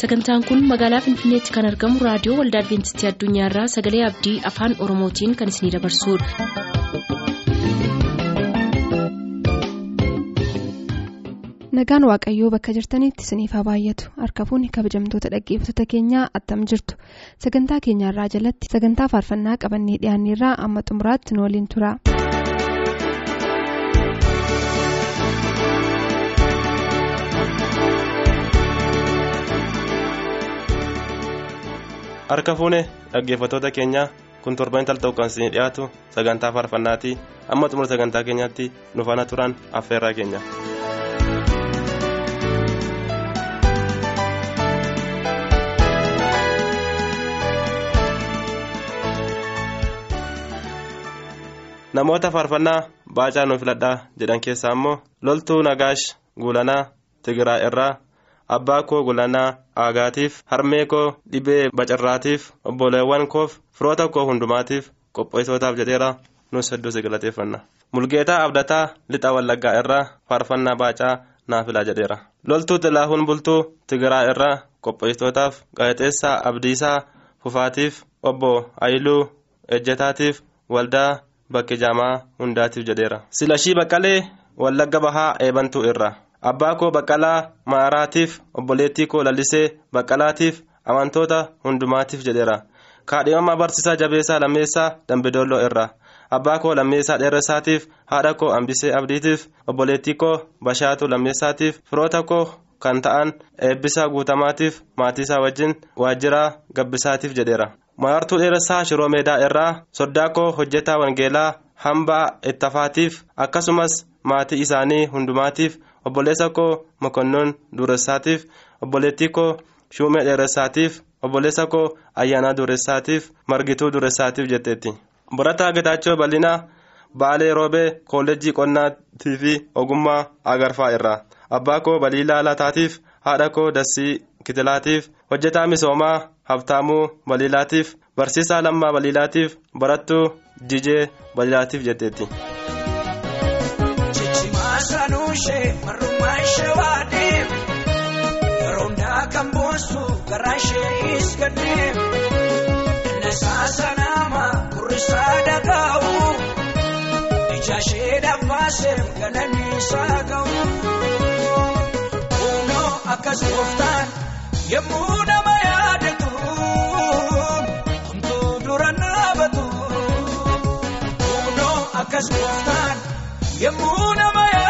sagantaan kun magaalaa finfinneetti kan argamu raadiyoo waldaa adventistii addunyaarraa sagalee abdii afaan oromootiin kan isinidabarsudha. nagaan waaqayyoo bakka jirtanitti isiniif haa baay'atu harka fuunni kabajamtoota dhaggeeffattoota keenyaa attam jirtu sagantaa keenyarraa jalatti sagantaa faarfannaa qabannee dhiyaanneerraa amma xumuraatti nu waliin tura. Harka fuune dhaggeeffattoota keenyaa kun torban tal ta'u kan isinii dhiyaatu sagantaa faarfannaati amma xumura sagantaa keenyaatti nu faana turan affeerraa keenya. namoota faarfannaa baacaa nuuf filadhaa jedhan keessaa immoo loltuu nagaash guulanaa tigiraa irraa abbaa koo guulanaa aagaatiif harmee koo dhibee bacarraatiif obboleewwan koof firoota koo hundumaatiif qopheessootaaf jedheera. Nus hedduu si galateeffanna mulgeetaa abdataa lixa wallaggaa irraa faarfannaa baacaa naaf filaa jedheera. Loltuu xilaahuun bultuu tigiraa irraa qopheessootaaf gaazexeessaa abdiisaa fufaatiif obbo ayiluu ejjetaatiif waldaa. bakki jaamaa hundaatiif jedheera. Silashii baqqalee wallagga bahaa eebantuu irra abbaa koo baqqalaa maaraatiif obboleettii koo lallisee baqqalaatiif amantoota hundumaatiif jedheera kaadhimamaa barsiisaa jabeessaa lammeessaa dambidolloo irra abbaa koo lammeessaa dheeressaatiif haadha koo hambisee abdiitiif obboleettii koo bashaatu lammeessaatiif firoota koo kan ta'an eebbisaa guutamaatiif maatiisaa wajjin waajjiraa gabbisaatiif jedheera. maartuu dheeressaa shiroo meedaa irraa soddaa koo hojjetaa wangeelaa hambaa ittafaatiif akkasumas maatii isaanii hundumaatiif obboleessa koo mokonnoon dureessaatiif obboleettii koo shuumee dheeressaatiif obboleessa koo ayyaanaa dureessaatiif margituu dureessaatiif jetteetti barataa getaachoo bal'inaa baalee roobee kolleejjii qonnaatii fi ogummaa agarfaa irraa abbaa koo baliilaa lataatiif haadha koo dassii kitilaatiif hojjetaa misoomaa habtaamuu baliilaatiif barsiisaa lammaa baliilaatiif barattuu jijee baliilaatiif jetteetti. Sanuushee marrummaa ishee waadee yeroo kan boonsu garaa ishee isgadee nasaa sanaama kurrisaa dhagaa'u ija ishee dhabbaasee galanii isaa ga'u kunoo akkas gooftaan yemmuu nama yaadatu homtuu dura naabatu kunoo akkas gooftaan yemmuu nama yaadatu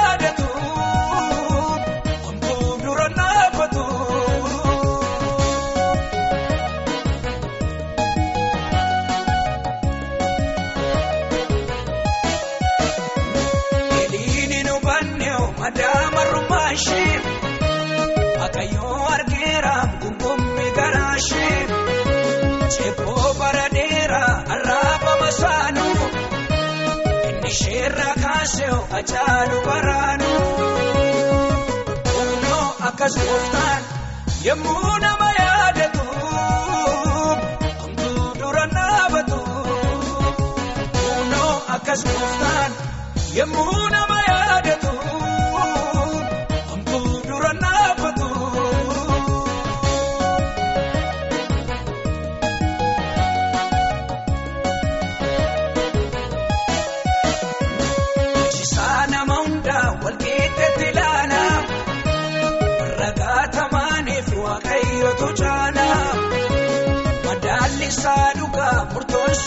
inni sheerraa kaaseewu ajaalu baraanu kunoo akkas gooftaan yemmuu nama yaadatu homtuu dura naabatu kunoo akkas gooftaan yemmuu nama yaadatu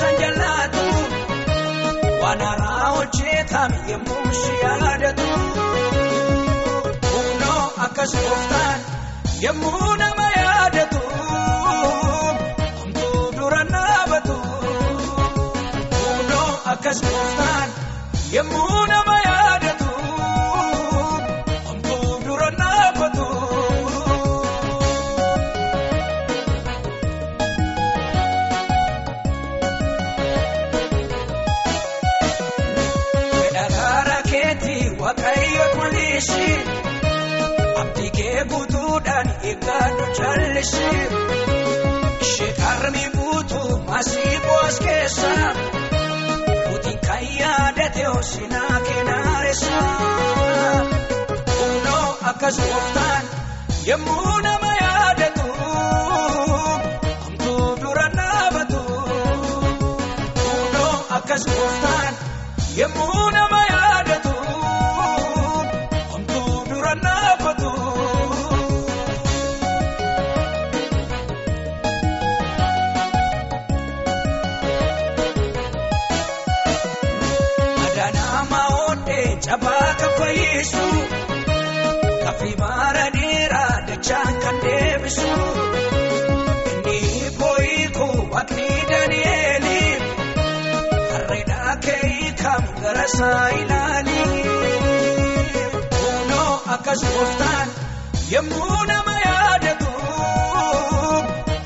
san jallaatu waan haaraa hojjetame yemmuu si yaadatu kunoo akkas gooftaan yemmuu nama yaadatu bakka suuftaan yemmuu nama yaadatu hamtuu dura naabatu fuuldoo akka suuftaan yemmuu nama yaadatu hamtuu dura naabatu. Adaan hamaa oodhee cabaa kan fayyisu. Kafii maara dheeraa dachaan kan deebisu inni boo'ikoo waaqni daani'eeli harreedhaa kee kam gara isaa ilaali kunoo akkas gooftaan yemmuu nama yaadatu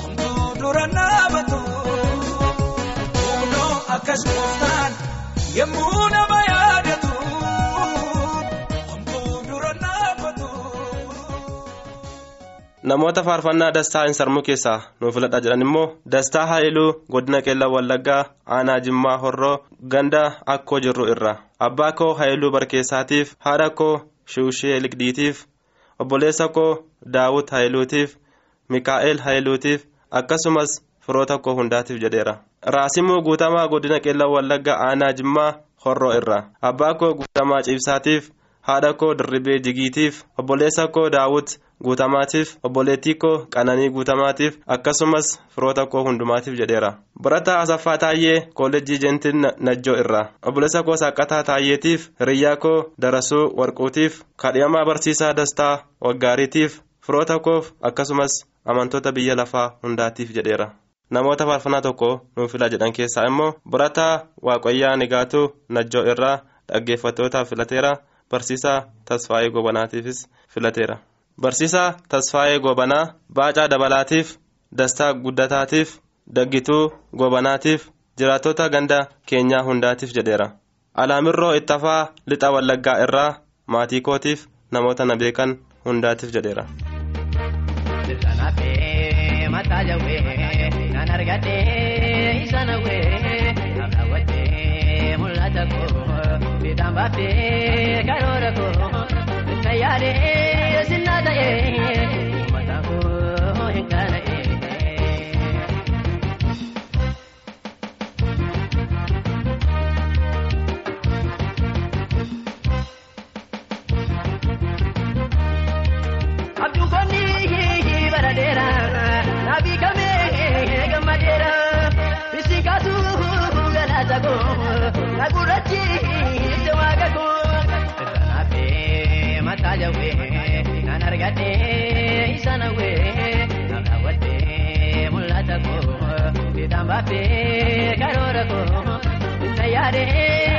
hunduu dura naabatu kunoo akkas gooftaan yemmuu nama namoota faarfannaa dastaa sarmuu keessaa nuuf filadhaa jedhan immoo dastaa haayiluu godina qeellaa wallaggaa aanaa jimmaa horroo ganda akkoo jirru irra. Abbaa koo haayiluu barkeessaatiif haadha koo shiwushee liqdiitiif obboleessa koo daawut haayiluutiif mikaa'el haayiluutiif akkasumas firoota koo hundaatiif jedheera. Raasimuu guutamaa godina qeellaa wallaggaa aanaa jimmaa horroo irra. Abbaa koo guutamaa ciibsaatiif haadha koo dirribee jigiitiif obboleessa koo daawut guutamaatiif obboleettii koo qananii guutamaatiif akkasumas firoota koo hundumaatiif jedheera. Barataa asaffaa taayee koollejjii jeentin najjoo irra. Obboleessa koo saqqataa taayyeetiif hiriyyaa koo darasuu warquutiif kadhiyamaa barsiisaa dastaa waggaariitiif firoota koof akkasumas amantoota biyya lafaa hundaatiif jedheera. Namoota faarfannaa tokko nuuf filaa jedhan keessaa immoo barataa waaqayyaa nigaatuu najjoo irraa dhaggeeffattootaaf filateera barsiisaa tasfaayee gobanaatiifis filateera. barsiisaa tasfaayee gobanaa baacaa dabalaatiif dastaa guddataatiif daggituu gobanaatiif jiraattota ganda keenyaa hundaatiif jedheera alaamirroo ittafaa lixa wallaggaa irraa maatii kootiif namoota na beekan hundaatiif jedheera. Mul'ata koo fiixaan baaftee karoora koo na yaadee sinnaa ta'ee argadhee isa nawwee kan raawwadhee mul'ata koo fiixaan baaftee karoora koo na yaadee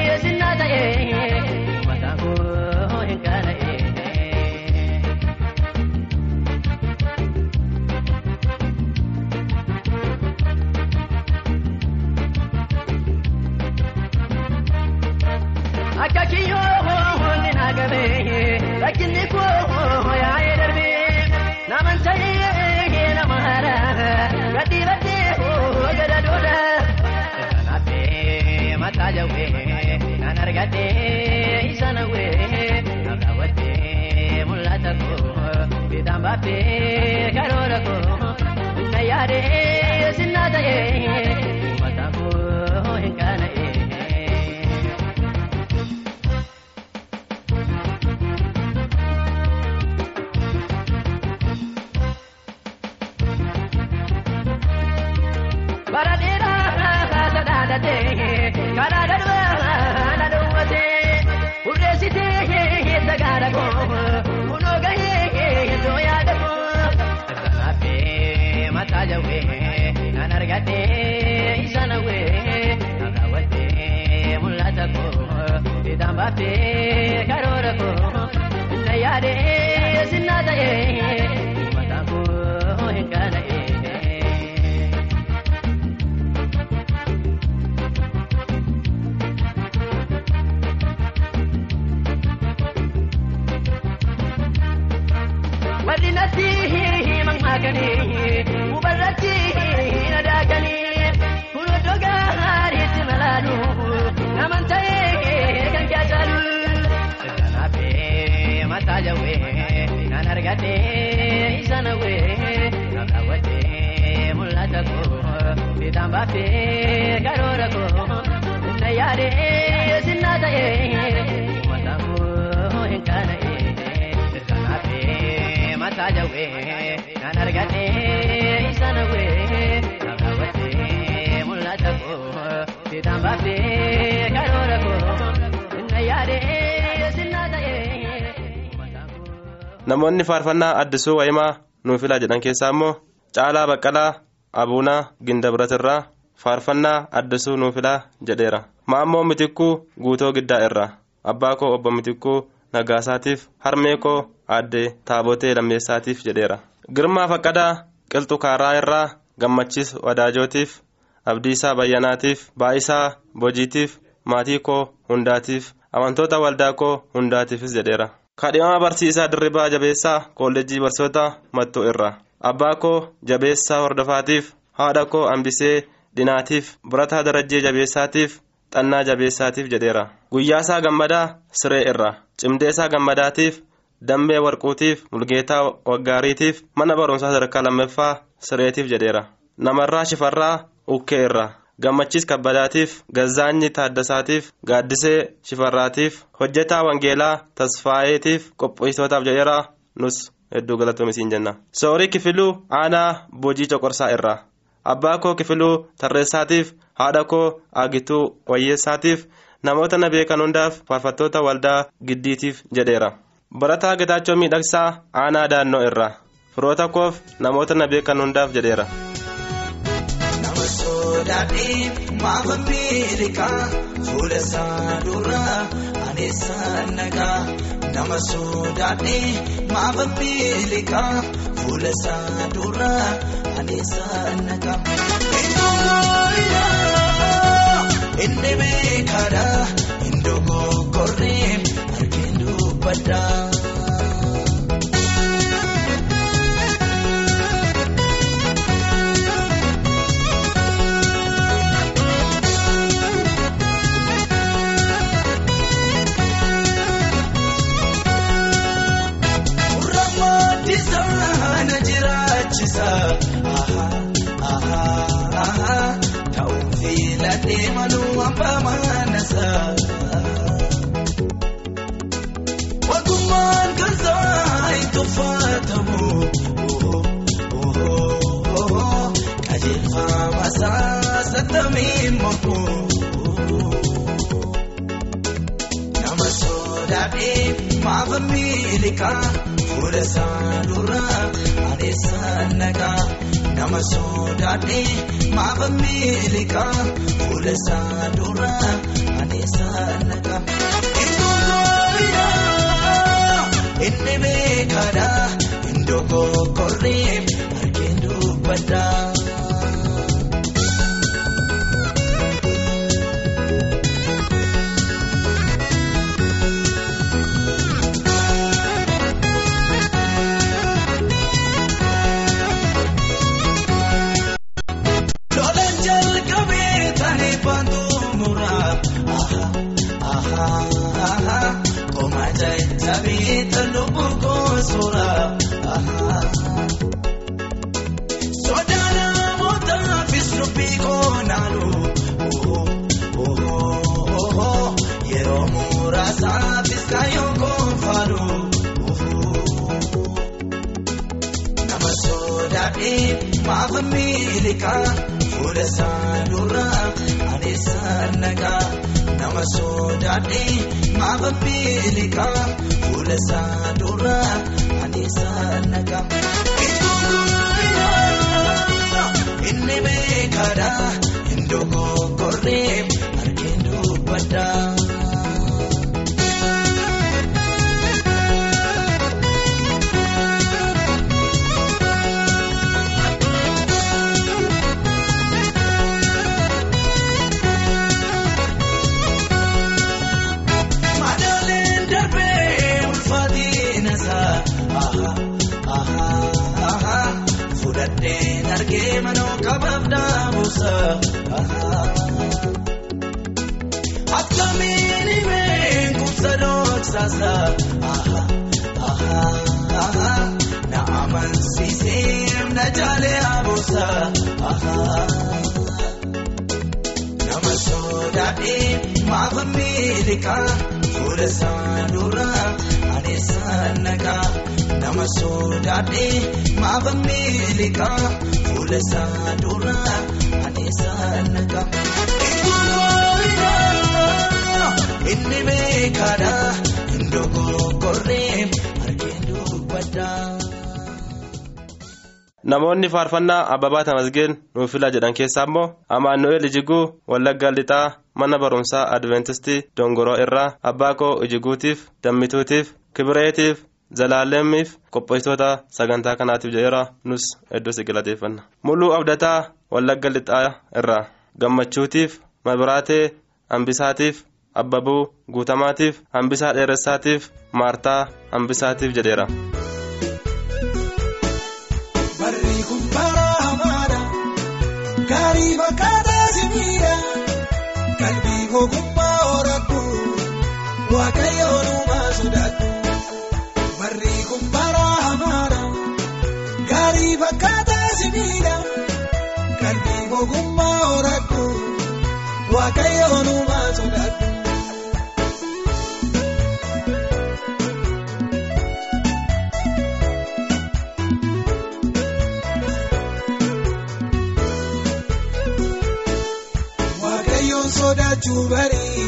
baaftee karoora koo na yaadee mammaakanii hubarratti na daakanii iddoo gaariitti malaalu naman ta'ee kan kaasaalu. Sirnaafee mataa jawwee kan argadhee isa nawwee kan raawwadhee mul'ata koo fiixaan baaftee karoora koo na yaadee sinnaa ta'ee mataa koo hin kaana'ee. Sirnaafee mataa jawwee kan argadhee isa nawwee kan raawwadhee mul'ata koo fiixaan baaftee karoora koo na yaadee namoonni faarfannaa addisuu wayimaa nuuf filaa jedhan keessaa immoo caalaa baqqalaa abuunaa gindabiratirraa faarfannaa addisuu nuuf filaa jedheera maammoo mitikkuu guutoo giddaa irraa abbaa koo obbo mitikkuu nagaasaatiif harmee koo aadde taabotee lammeessaatiif jedheera girmaa faqqadaa qilxu kaaraa irraa gammachiis wadaajootiif abdiisaa bayyanaatiif baa'isaa bojiitiif maatii koo hundaatiif amantoota waldaa koo hundaatiifis jedheera. Kadhimama barsiisaa dirribaa jabeessaa kolleejjii barsoota mattuu irraa. Abbaa koo jabeessaa hordofaatiif haadha koo hambisee dhinaatiif birataa darajjee jabeessaatiif xannaa jabeessaatiif jedheera. Guyyaasaa gammadaa siree irraa cimdeesaa gammadaatiif dammee warquutiif mulgeetaa waggaariitiif mana barumsaa sadarkaa lammaffaa sireetiif jedheera. Namarraa shifarraa ukkee irraa gammachiis kabbadaatiif gazzaanyi taaddasaatiif gaaddisee shifarraatiif hojjetaa wangeelaa tasfaayeetiif qopheessitootaaf jedheera. Nus hedduu galatoomisiin jenna. Soorii kifiluu aanaa bojii coqorsaa irraa abbaa koo kifiluu tarreessaatiif haadha koo aagituu wayyeessaatiif namoota na beekan hundaaf faarfattoota waldaa giddiitiif jedheera barataa gitaachoo miidhagsaa aanaa daannoo irraa firoota koof namoota na beekan hundaaf jedheera. Sodaadhee maafa miilikaa fuula isaa duraa aneessaan nagaa. Nama sodaadhee maafa miilikaa fuula isaa duraa aneessaan nagaa. Inni beekaadha iddoo gogorree arginu dubbadhaa. Ramadisana jiraachisa ta'uun filatee maluu abbaa manasa. Uffatamu qajeelfama saasatamiin moku. Nama sodaadhee maafa miilikaa fuula isaa duraa adeessaan nagaa. Nama sodaadhee maafa miilikaa fuula isaa duraa adeessaan nagaa. Inni beekaadha iddoo gogorree arginu dubbadhaa. Adeessaan nagaa. Nama sodaadhee maafa miilikaa fuula isaa duraa adeessaan nagaa. Nama sodaadhee maafa miilikaa fuula isaa duraa adeessaan nagaa. Inni beekaadha iddoo gogorree arginu dubbadha. Namoonni faarfannaa abbabaa tamasgeen nuuf fila jedhan keessaa immoo amaanu'eel ijiguu wallagga lixaa mana barumsaa adventistii dongoroo irraa abbaa koo ijiguutiif dammituutiif kibireetiif zalaalemiif qopheessitoota sagantaa kanaatiif jedheera. Nus hedduu si galateeffanna. Mul'uu abdataa wallagga lixaa irraa. Gammachuutiif mabiraatee hambisaatiif abbabuu guutamaatiif hambisaa dheeressaatiif maartaa hambisaatiif jedheera. Gaarii fakkaataa simiidha. Qalbii ogummaa horattu. Waaqayyoon uumaa sodaattu. Barri kun bara hamaadha. Gaarii fakkaataa simiidha. Qalbii ogummaa horattu. Waaqayyoon sodaachuu barii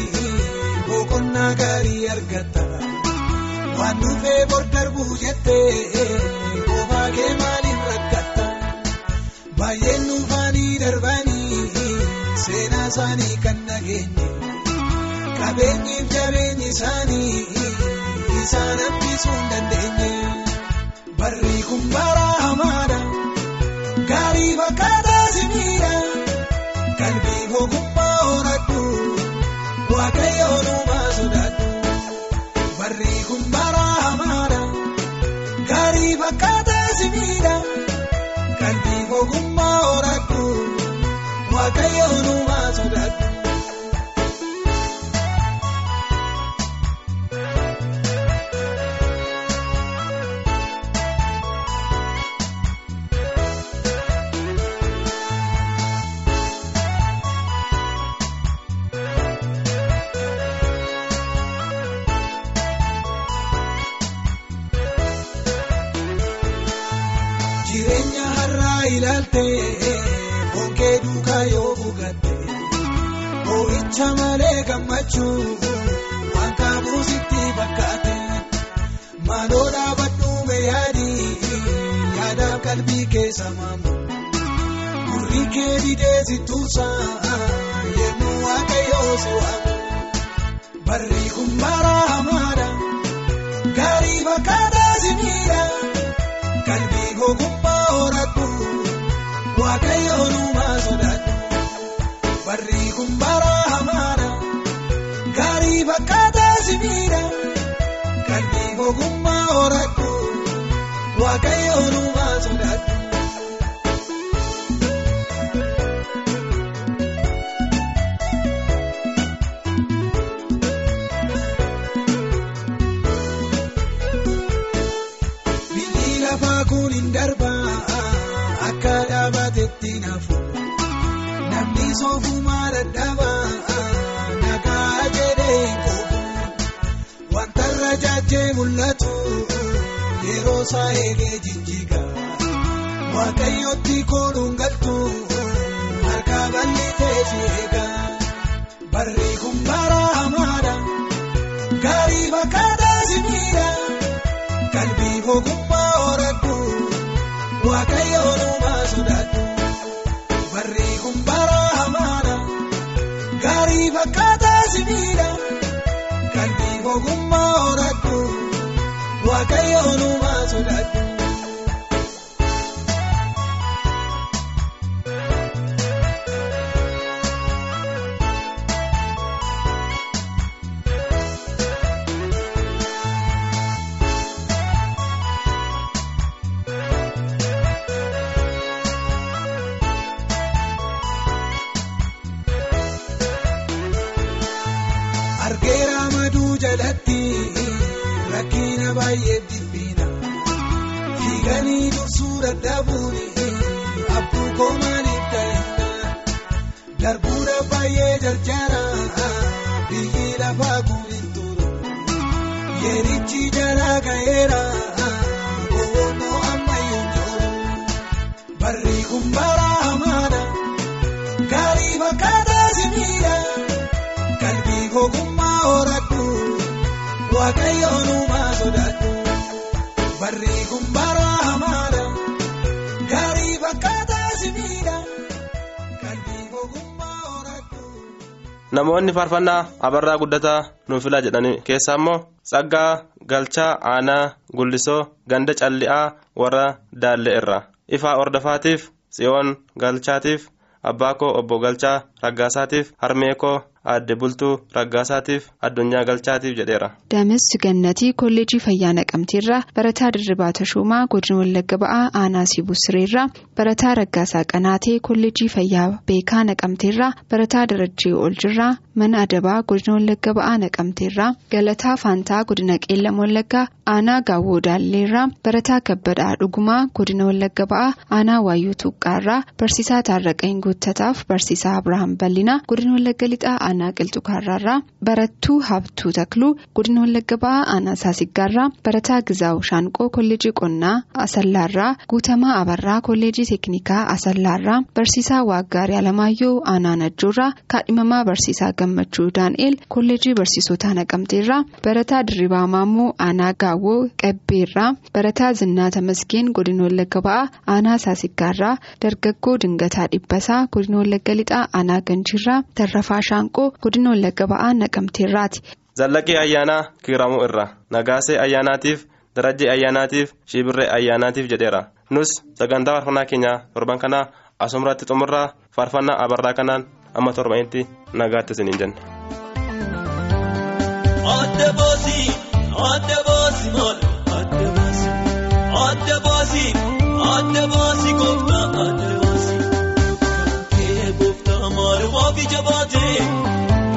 boqonnaa gaarii argatta. Waan dhufee bor darbuu jettee qofaa kee maaliif rakkatta? Baay'een nuufanii darbanii seenaa isaanii kan nageenye. Qabeenyiif jabeenyi isaanii isaan hambisuu hin dandeenye. Barri kun bara boo'icha malee gammachuu waan qabu sitti fakkaate maaloo dhaabadhu yaadii yaada qalbii keessa maamu gurri kee didee si tuusaa yemmuu waaqayyoo si waamu barri kun bara hamaadha gaarii fakkaataa si miidha. Qalbii ogummaa horattu waaqayyoon uumaa sodaattu. Barri kun bara ogummaa horattu waaqayyoon uumaa sodaattu. Biyyi lafaa kun hin darbaa akka dhaabatetti naafu. Namni soofumaa dadhabaa nagaa jedhee hin quufu. Wanta irra jaajee mul'atu yeroo isaa eegee jijjiiga. Waaqayyootti kooluun galtu harka bal'itee si eega. Barri kun bara hamaadha. Gaarii fakkaataa si miidha. Qalbii ogummaa namoonni faarfannaa abarraa guddataa nuuf filaa jedhani keessaa immoo tsaggaa galchaa aanaa gullisoo ganda calli'aa warra daallee irraa ifaa ordafaatiif tsiyoon galchaatiif abbaa koo obbo galchaa raggaasaatiif harmee koo aadde bultuu raggaasaatiif addunyaa galchaatiif jedheera. Dames Gannatii Kolleejii Fayyaa Naqamteerraa Barataa Dirribaa Tashuumaa Godina Wallagga Ba'aa Aanaa Sibuu Sireerraa Barataa Raggaasaa Qanaatee Kolleejii Fayyaa Beekaa Naqamteerraa Barataa Darajjee Oljirraa Mana Adabaa Godina Wallagga Ba'aa Naqamteerraa Galataa Faantaa Godina Qeellam Wallaggaa Aanaa Gaawwoo Daalleerraa Barataa Kabbadhaa Dhugumaa Godina Wallagga Ba'aa Aanaa Waayyuu Tuqqaarraa Barsiisaa Taarraqeen Guuttataaf Barsiisaa Abirahaam Bal'inaa Godina Wallagga Lixaa Aanaa Qilxukaarraarraa Barattuu Habtuu Takluu Godina Wallagga Ba'aa Aanaa Saasiggaarraa Barataa Gizaawu Shaanqoo Kolleejii Qonnaa Asallaarraa Guutamaa Abarraa Kolleejii Teeknikaa Asallaarraa Barsiisaa Waaggaarii Alamaayyoo Aanaa Najjoorraa Kaadhimamaa Barsiisaa Gammachuu Daan'eel Kolleejii Barsiisotaa Naqamteerraa Barataa Dirribaa Maammoo Aanaa Gaawwoo Qabbeerraa Barataa Zinnaa Tamasgeen Godina Wallagga Ba'aa Aanaa Saasiggaarraa Dargaggoo Dingataa Dhibbasaa Godina Wallagga Lixaa Aanaa Ganjiirraa Tarrafaa Shaanqoo Godina Wallagga Ba'aa Naqamteerraati. Zallaqii ayyaanaa kiiramuu irra nagaasee ayyaanaatiif darajjii ayyaanaatiif shibirree ayyaanaatiif jedheera nus sagantaa faarfannaa keenya torban kanaa asumratti xumurraa faarfannaa abarraa kanaan amma torbanitti nagaatti isiniin jenna. Adda baasii adda baasii maal adda baasii adda baasii adda baasii gooftaa adda baasii kee gooftaa maalumaaf ija baatee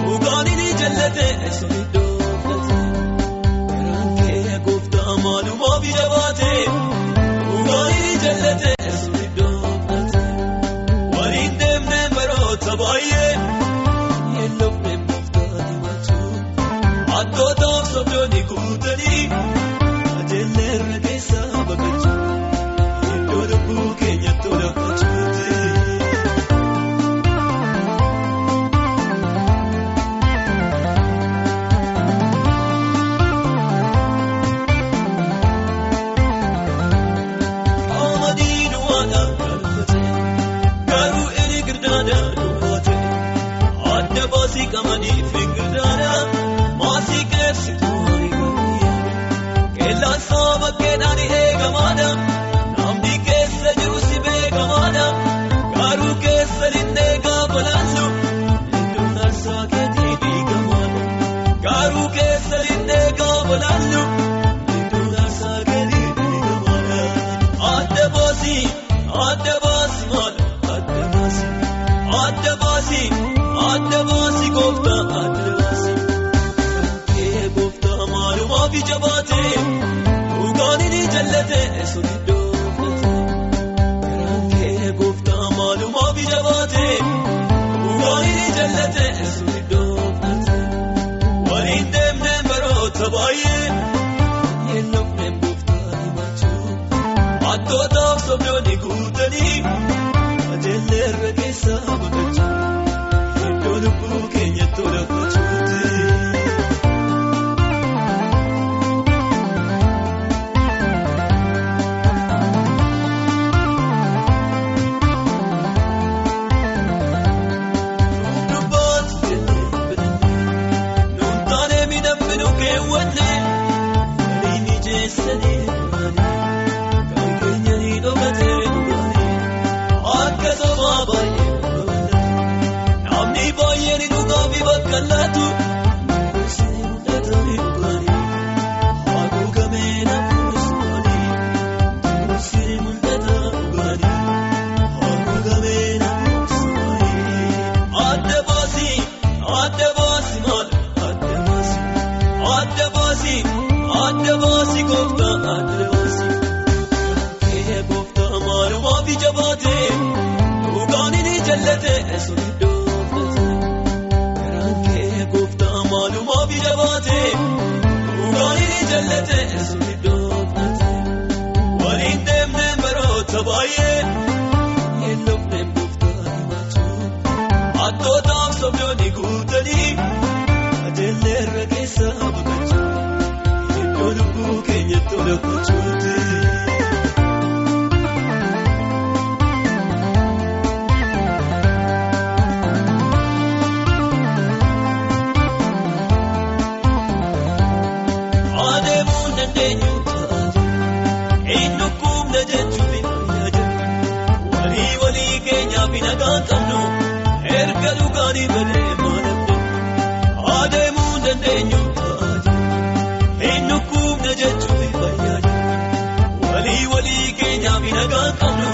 dhugaan ni jallate sun iddoo keenya tola keenyaaf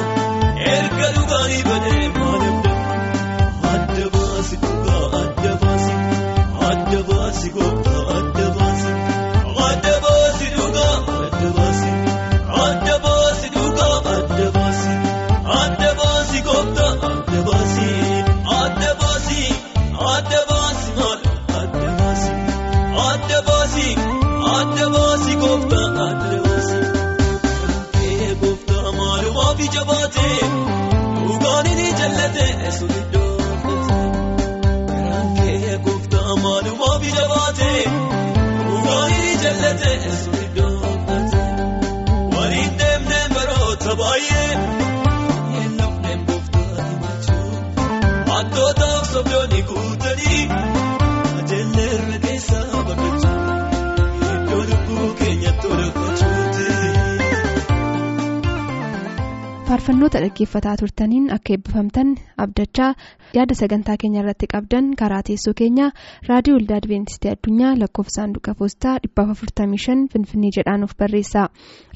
faarfannoota dhaggeeffataa turtaniin akka eebbifamtan abdachaa yaada sagantaa keenya irratti qabdan karaa teessoo keenyaa raadiyoo waldaa adventistii addunyaa lakkoofsa saanduqa poostaa 455 finfinnee jedhaan of barreessaa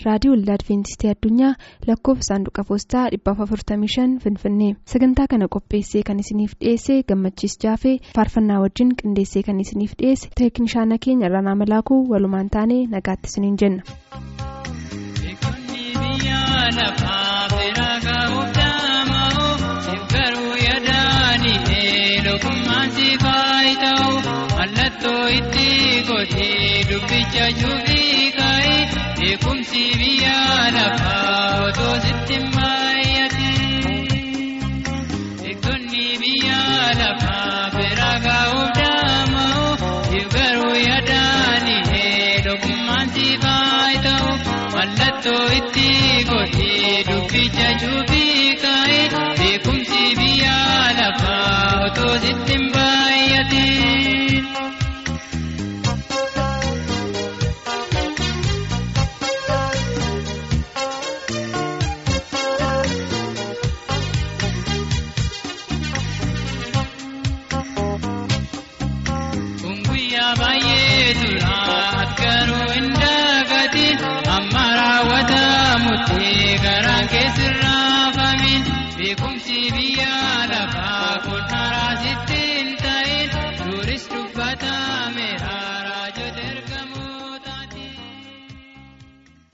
raadiyoo waldaa adventistii addunyaa lakkoofsa saanduqa poostaa 455 finfinnee sagantaa kana qopheessee kan isiniif dhiyeesse gammachiis jaafee faarfannaa wajjin qindeessee kan isiniif dhiyeesse teeknishaana keenya irranaa malaakuu walumaan taanee nagaatti isiniin jenna. Mallattoo itti godhee dubbicha juubii kaa'e beekumsi biyya lafaa otoo sitti baay'ate. Beektonni biyya lafaa beeraa gahuuf daama'u garuu yaadani eelookummaan si faayita'u mallattoo itti godhee dubbicha juubii